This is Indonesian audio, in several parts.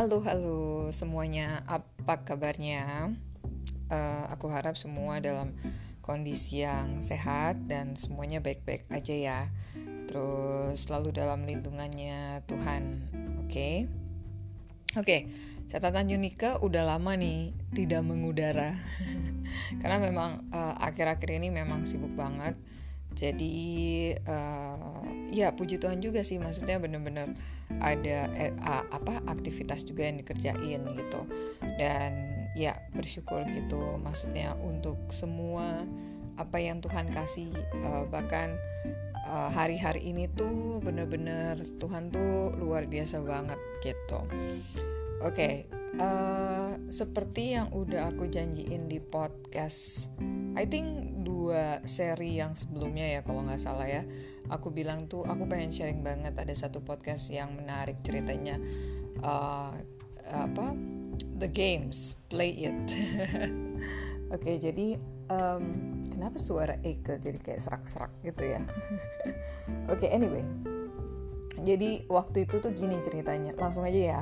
Halo, halo semuanya, apa kabarnya? Uh, aku harap semua dalam kondisi yang sehat dan semuanya baik-baik aja ya. Terus selalu dalam lindungannya Tuhan, oke? Okay? Oke, okay, catatan Yunika udah lama nih tidak mengudara, karena memang uh, akhir-akhir uh, ini memang sibuk banget. Jadi uh, ya puji Tuhan juga sih, maksudnya bener-bener ada eh, apa aktivitas juga yang dikerjain gitu. Dan ya bersyukur gitu maksudnya untuk semua apa yang Tuhan kasih uh, bahkan uh, hari-hari ini tuh bener-bener Tuhan tuh luar biasa banget gitu. Oke okay, uh, seperti yang udah aku janjiin di podcast I think dua seri yang sebelumnya ya kalau nggak salah ya. Aku bilang tuh aku pengen sharing banget ada satu podcast yang menarik ceritanya. Uh, apa? The games. Play it. Oke okay, jadi um, kenapa suara Eke jadi kayak serak-serak gitu ya? Oke okay, anyway. Jadi waktu itu tuh gini ceritanya. Langsung aja ya.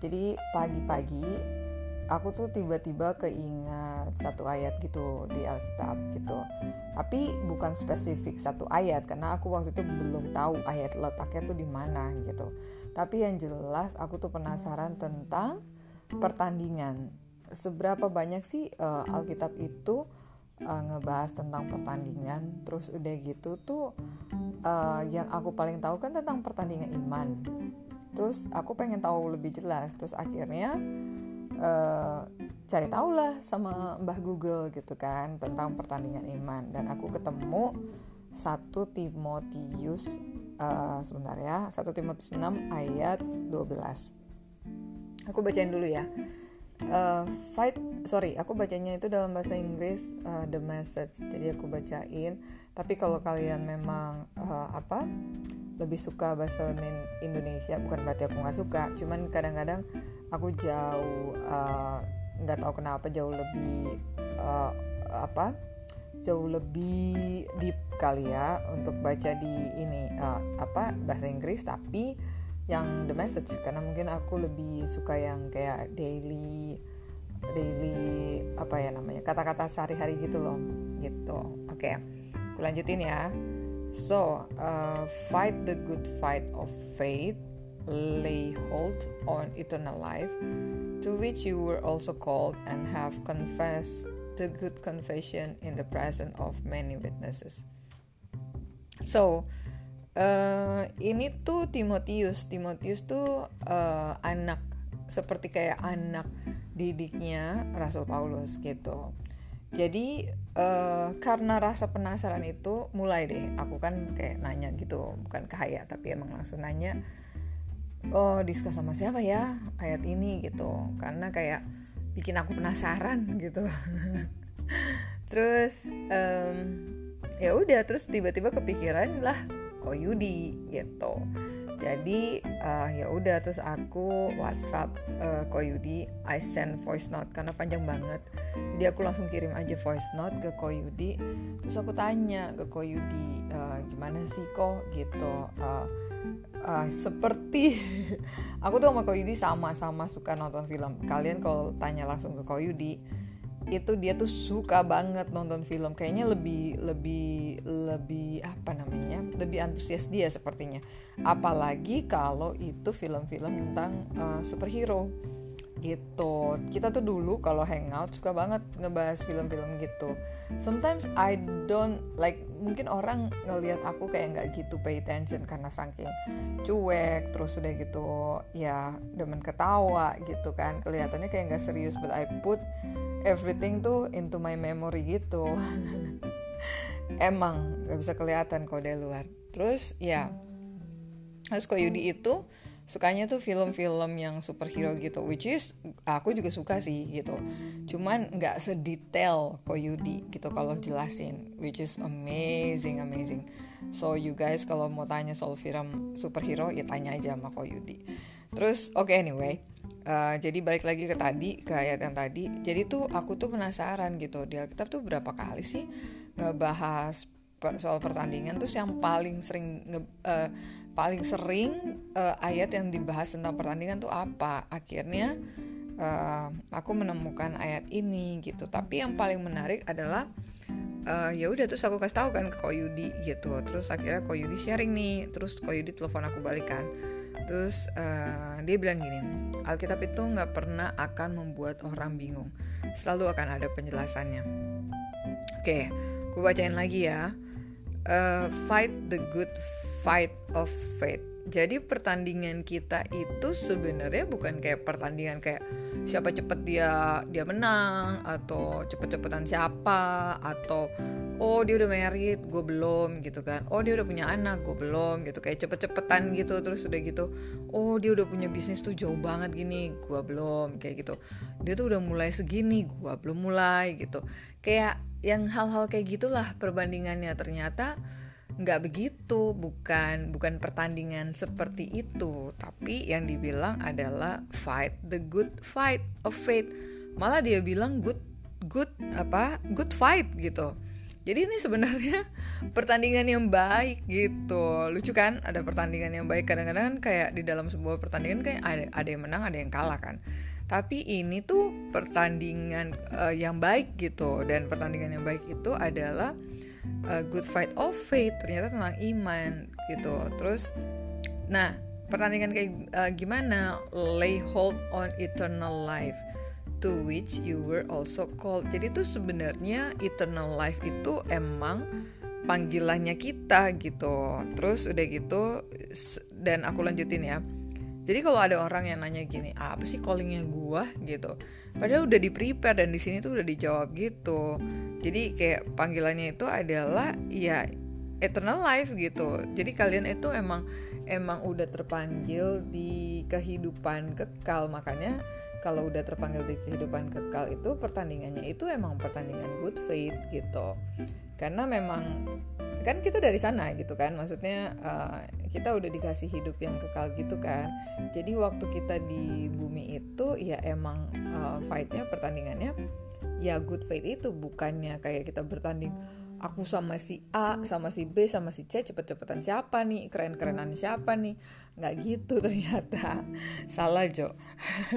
Jadi pagi-pagi aku tuh tiba-tiba keingat satu ayat gitu di Alkitab gitu. Tapi bukan spesifik satu ayat karena aku waktu itu belum tahu ayat letaknya tuh di mana gitu. Tapi yang jelas aku tuh penasaran tentang pertandingan. Seberapa banyak sih uh, Alkitab itu uh, ngebahas tentang pertandingan. Terus udah gitu tuh uh, yang aku paling tahu kan tentang pertandingan iman. Terus aku pengen tahu lebih jelas. Terus akhirnya uh, cari tahu lah sama Mbah Google gitu kan tentang pertandingan iman. Dan aku ketemu satu Timotius uh, sebentar ya satu Timotius 6 ayat 12 aku bacain dulu ya. Uh, fight sorry aku bacanya itu dalam bahasa Inggris uh, the message. Jadi aku bacain. Tapi kalau kalian memang uh, apa lebih suka bahasa Indonesia bukan berarti aku nggak suka. Cuman kadang-kadang aku jauh eh, nggak uh, tahu kenapa jauh lebih uh, apa jauh lebih deep kali ya untuk baca di ini uh, apa bahasa Inggris. Tapi yang the message karena mungkin aku lebih suka yang kayak daily daily apa ya namanya kata-kata sehari-hari gitu loh gitu. Oke okay. aku lanjutin ya. So uh, fight the good fight of faith lay hold on eternal life, to which you were also called and have confessed the good confession in the presence of many witnesses. So, uh, ini tuh Timotius. Timotius tuh uh, anak seperti kayak anak didiknya Rasul Paulus gitu. Jadi uh, karena rasa penasaran itu mulai deh aku kan kayak nanya gitu bukan ke tapi emang langsung nanya oh diskus sama siapa ya ayat ini gitu. Karena kayak bikin aku penasaran gitu. Terus um, ya udah terus tiba-tiba kepikiran lah Koyudi gitu. Jadi uh, ya udah terus aku WhatsApp uh, Koyudi I send voice note karena panjang banget. Jadi aku langsung kirim aja voice note ke Koyudi terus aku tanya ke Koyudi uh, gimana sih kok? Gitu uh, uh, seperti aku tuh sama Koyudi sama-sama suka nonton film. Kalian kalau tanya langsung ke Koyudi, itu dia tuh suka banget nonton film. Kayaknya lebih lebih lebih apa namanya? Lebih antusias dia sepertinya. Apalagi kalau itu film-film tentang uh, superhero gitu. Kita tuh dulu kalau hangout suka banget ngebahas film-film gitu. Sometimes I don't like mungkin orang ngelihat aku kayak nggak gitu pay attention karena saking cuek terus udah gitu ya demen ketawa gitu kan. Kelihatannya kayak nggak serius but I put everything tuh into my memory gitu. Emang nggak bisa kelihatan kok dari luar. Terus ya terus kok Yudi itu sukanya tuh film-film yang superhero gitu which is aku juga suka sih gitu. Cuman nggak sedetail Koyudi gitu kalau jelasin which is amazing amazing. So you guys kalau mau tanya soal film superhero ya tanya aja sama Koyudi terus oke okay, anyway uh, jadi balik lagi ke tadi ke ayat yang tadi. Jadi tuh aku tuh penasaran gitu di Alkitab tuh berapa kali sih ngebahas soal pertandingan. Terus yang paling sering uh, paling sering uh, ayat yang dibahas tentang pertandingan tuh apa? Akhirnya uh, aku menemukan ayat ini gitu. Tapi yang paling menarik adalah uh, ya udah terus aku kasih tahu kan ke Koyudi gitu. Terus akhirnya Koyudi sharing nih. Terus Koyudi telepon aku balikan. Terus uh, dia bilang gini Alkitab itu nggak pernah akan membuat orang bingung. Selalu akan ada penjelasannya. Oke okay, aku bacain lagi ya uh, fight the good fight of faith jadi pertandingan kita itu sebenarnya bukan kayak pertandingan kayak siapa cepet dia dia menang atau cepet-cepetan siapa atau oh dia udah married gue belum gitu kan. Oh dia udah punya anak gue belum gitu. Kayak cepet-cepetan gitu terus udah gitu oh dia udah punya bisnis tuh jauh banget gini gue belum kayak gitu. Dia tuh udah mulai segini gue belum mulai gitu. Kayak yang hal-hal kayak gitulah perbandingannya. Ternyata nggak begitu bukan bukan pertandingan seperti itu tapi yang dibilang adalah fight the good fight of faith. Malah dia bilang good good apa good fight gitu. Jadi ini sebenarnya pertandingan yang baik gitu. Lucu kan ada pertandingan yang baik. Kadang-kadang kayak di dalam sebuah pertandingan kayak ada ada yang menang ada yang kalah kan. Tapi ini tuh pertandingan uh, yang baik gitu. Dan pertandingan yang baik itu adalah uh, good fight of faith ternyata tentang iman gitu. Terus nah pertandingan kayak uh, gimana? Lay hold on eternal life to which you were also called. Jadi tuh sebenarnya eternal life itu emang panggilannya kita gitu. Terus udah gitu dan aku lanjutin ya jadi kalau ada orang yang nanya gini apa sih callingnya gua? gitu. Padahal udah di prepare dan di sini tuh udah dijawab gitu. Jadi kayak panggilannya itu adalah ya eternal life gitu. Jadi kalian itu emang emang udah terpanggil di kehidupan kekal. Makanya kalau udah terpanggil di kehidupan kekal itu pertandingannya itu emang pertandingan good faith gitu. Karena memang kan kita dari sana gitu kan. Maksudnya uh, kita udah dikasih hidup yang kekal gitu kan. Jadi waktu kita di bumi itu ya emang uh, fightnya pertandingannya ya good faith itu. Bukannya kayak kita bertanding aku sama si A sama si B sama si C cepet-cepetan siapa nih? Keren-kerenan siapa nih? Nggak gitu ternyata. Salah Jo.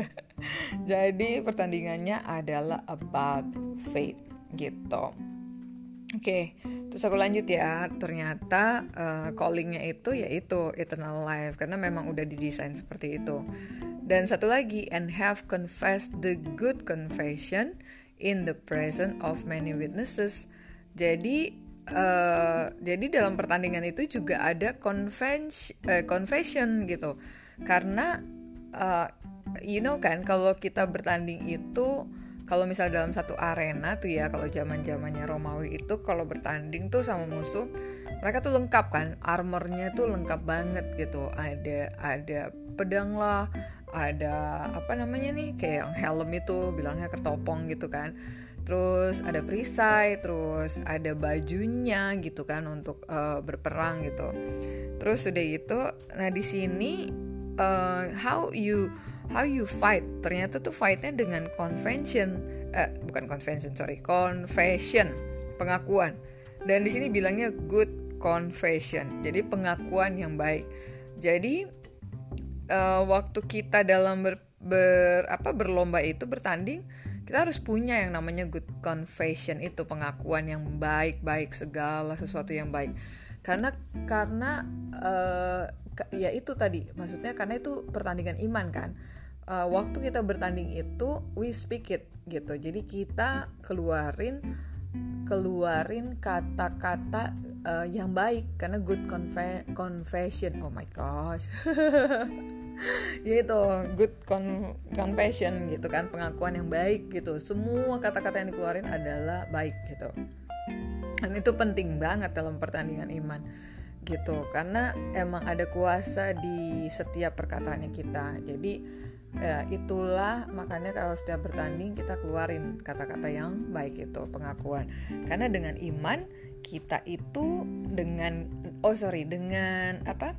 Jadi pertandingannya adalah about faith gitu Oke, okay, terus aku lanjut ya. Ternyata uh, callingnya itu yaitu eternal life karena memang udah didesain seperti itu. Dan satu lagi, and have confessed the good confession in the presence of many witnesses. Jadi uh, jadi dalam pertandingan itu juga ada confess, uh, confession gitu. Karena uh, you know kan kalau kita bertanding itu kalau misal dalam satu arena tuh ya kalau zaman zamannya Romawi itu kalau bertanding tuh sama musuh mereka tuh lengkap kan? Armornya tuh lengkap banget gitu. Ada ada pedang lah ada apa namanya nih? Kayak yang helm itu bilangnya ketopong gitu kan. Terus ada perisai terus ada bajunya gitu kan untuk uh, berperang gitu. Terus udah gitu nah di sini uh, how you how you fight. Ternyata tuh fightnya dengan convention. Eh, bukan convention sorry. Confession. Pengakuan. Dan di sini bilangnya good confession. Jadi pengakuan yang baik. Jadi uh, waktu kita dalam ber, ber apa berlomba itu bertanding kita harus punya yang namanya good confession. Itu pengakuan yang baik baik segala sesuatu yang baik. Karena karena uh, ya itu tadi. Maksudnya karena itu pertandingan iman kan uh, waktu kita bertanding itu we speak it gitu. Jadi kita keluarin keluarin kata-kata uh, yang baik. Karena good confe confession oh my gosh. Gitu good con confession gitu kan. Pengakuan yang baik gitu. Semua kata-kata yang dikeluarin adalah baik gitu. Dan itu penting banget dalam pertandingan iman gitu. Karena emang ada kuasa di setiap perkataannya kita. Jadi ya itulah makanya kalau setiap bertanding kita keluarin kata-kata yang baik itu pengakuan. Karena dengan iman kita itu dengan oh sorry dengan apa?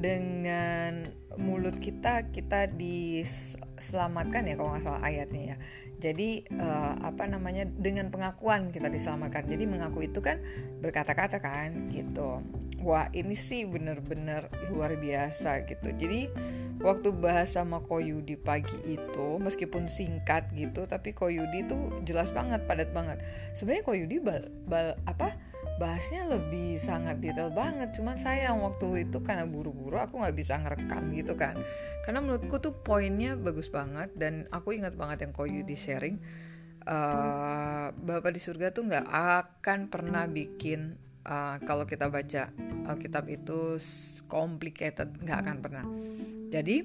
Dengan mulut kita kita diselamatkan ya kalau nggak salah ayatnya ya jadi uh, apa namanya dengan pengakuan kita diselamatkan. Jadi mengaku itu kan berkata-kata kan gitu. Wah ini sih bener-bener luar biasa gitu. Jadi waktu bahas sama Koyudi pagi itu meskipun singkat gitu tapi Koyudi tuh jelas banget padat banget. Sebenarnya Koyudi bal, bal apa bahasnya lebih sangat detail banget. Cuman sayang waktu itu karena buru-buru aku nggak bisa ngerekam gitu kan. Karena menurutku tuh poinnya bagus banget dan aku ingat banget yang Koyu di sharing uh, Bapak di surga tuh nggak akan pernah bikin uh, kalau kita baca Alkitab itu complicated nggak akan pernah. Jadi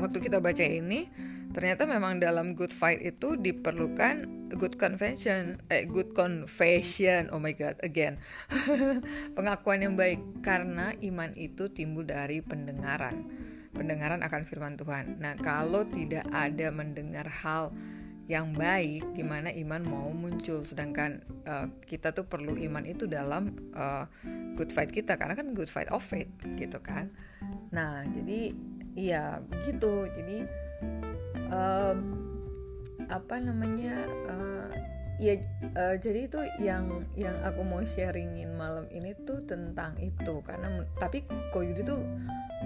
waktu kita baca ini ternyata memang dalam good fight itu diperlukan good convention eh good confession. Oh my god again. Pengakuan yang baik karena iman itu timbul dari pendengaran. Pendengaran akan firman Tuhan. Nah kalau tidak ada mendengar hal yang baik gimana iman mau muncul? Sedangkan uh, kita tuh perlu iman itu dalam uh, good fight kita karena kan good fight of faith gitu kan? Nah jadi iya gitu. Jadi um, apa namanya uh, ya uh, jadi itu yang yang aku mau sharingin malam ini tuh tentang itu. Karena tapi Koyudi tuh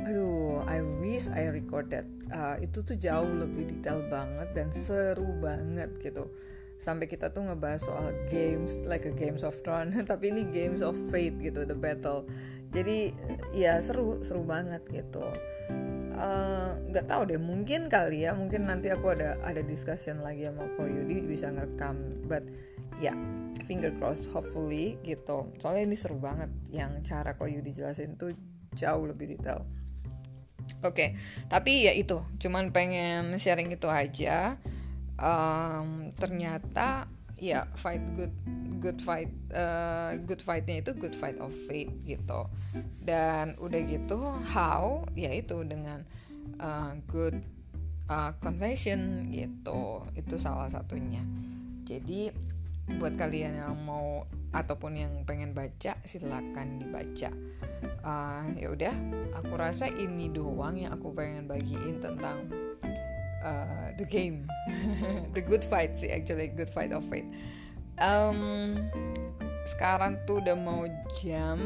aduh I wish I recorded uh, itu tuh jauh lebih detail banget dan seru banget gitu. Sampai kita tuh ngebahas soal games like a games of throne tapi ini games of fate gitu the battle. Jadi ya seru seru banget gitu nggak uh, tahu deh mungkin kali ya mungkin nanti aku ada ada discussion lagi sama Koyudi bisa ngerekam but ya yeah, finger cross hopefully gitu. Soalnya ini seru banget yang cara Koyudi jelasin tuh jauh lebih detail. Oke okay, tapi ya itu cuman pengen sharing itu aja. Um, ternyata ya fight good good fight uh, good fightnya itu good fight of faith gitu. Dan udah gitu how? Ya itu dengan uh, good uh, confession gitu. Itu salah satunya. Jadi buat kalian yang mau ataupun yang pengen baca silakan dibaca. Uh, ya udah aku rasa ini doang yang aku pengen bagiin tentang uh, the game. The good fight sih actually good fight of faith um, sekarang tuh udah mau jam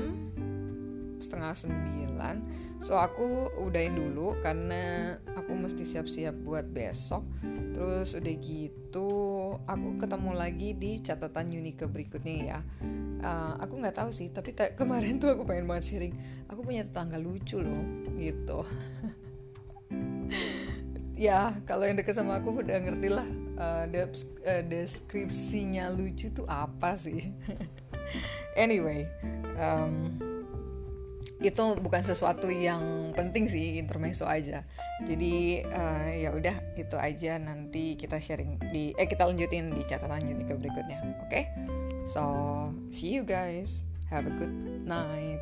setengah sembilan. So aku udahin dulu karena aku mesti siap-siap buat besok. Terus udah gitu aku ketemu lagi di catatan Unika berikutnya ya. Uh, aku nggak tahu sih tapi kemarin tuh aku pengen banget sharing. Aku punya tetangga lucu loh gitu. Ya kalau yang deket sama aku udah ngerti lah uh, uh, deskripsinya lucu tuh apa sih? Anyway um, itu bukan sesuatu yang penting sih intermezzo aja. Jadi uh, ya udah itu aja. Nanti kita sharing di eh kita lanjutin di catatan Unika berikutnya oke? Okay? so see you guys. Have a good night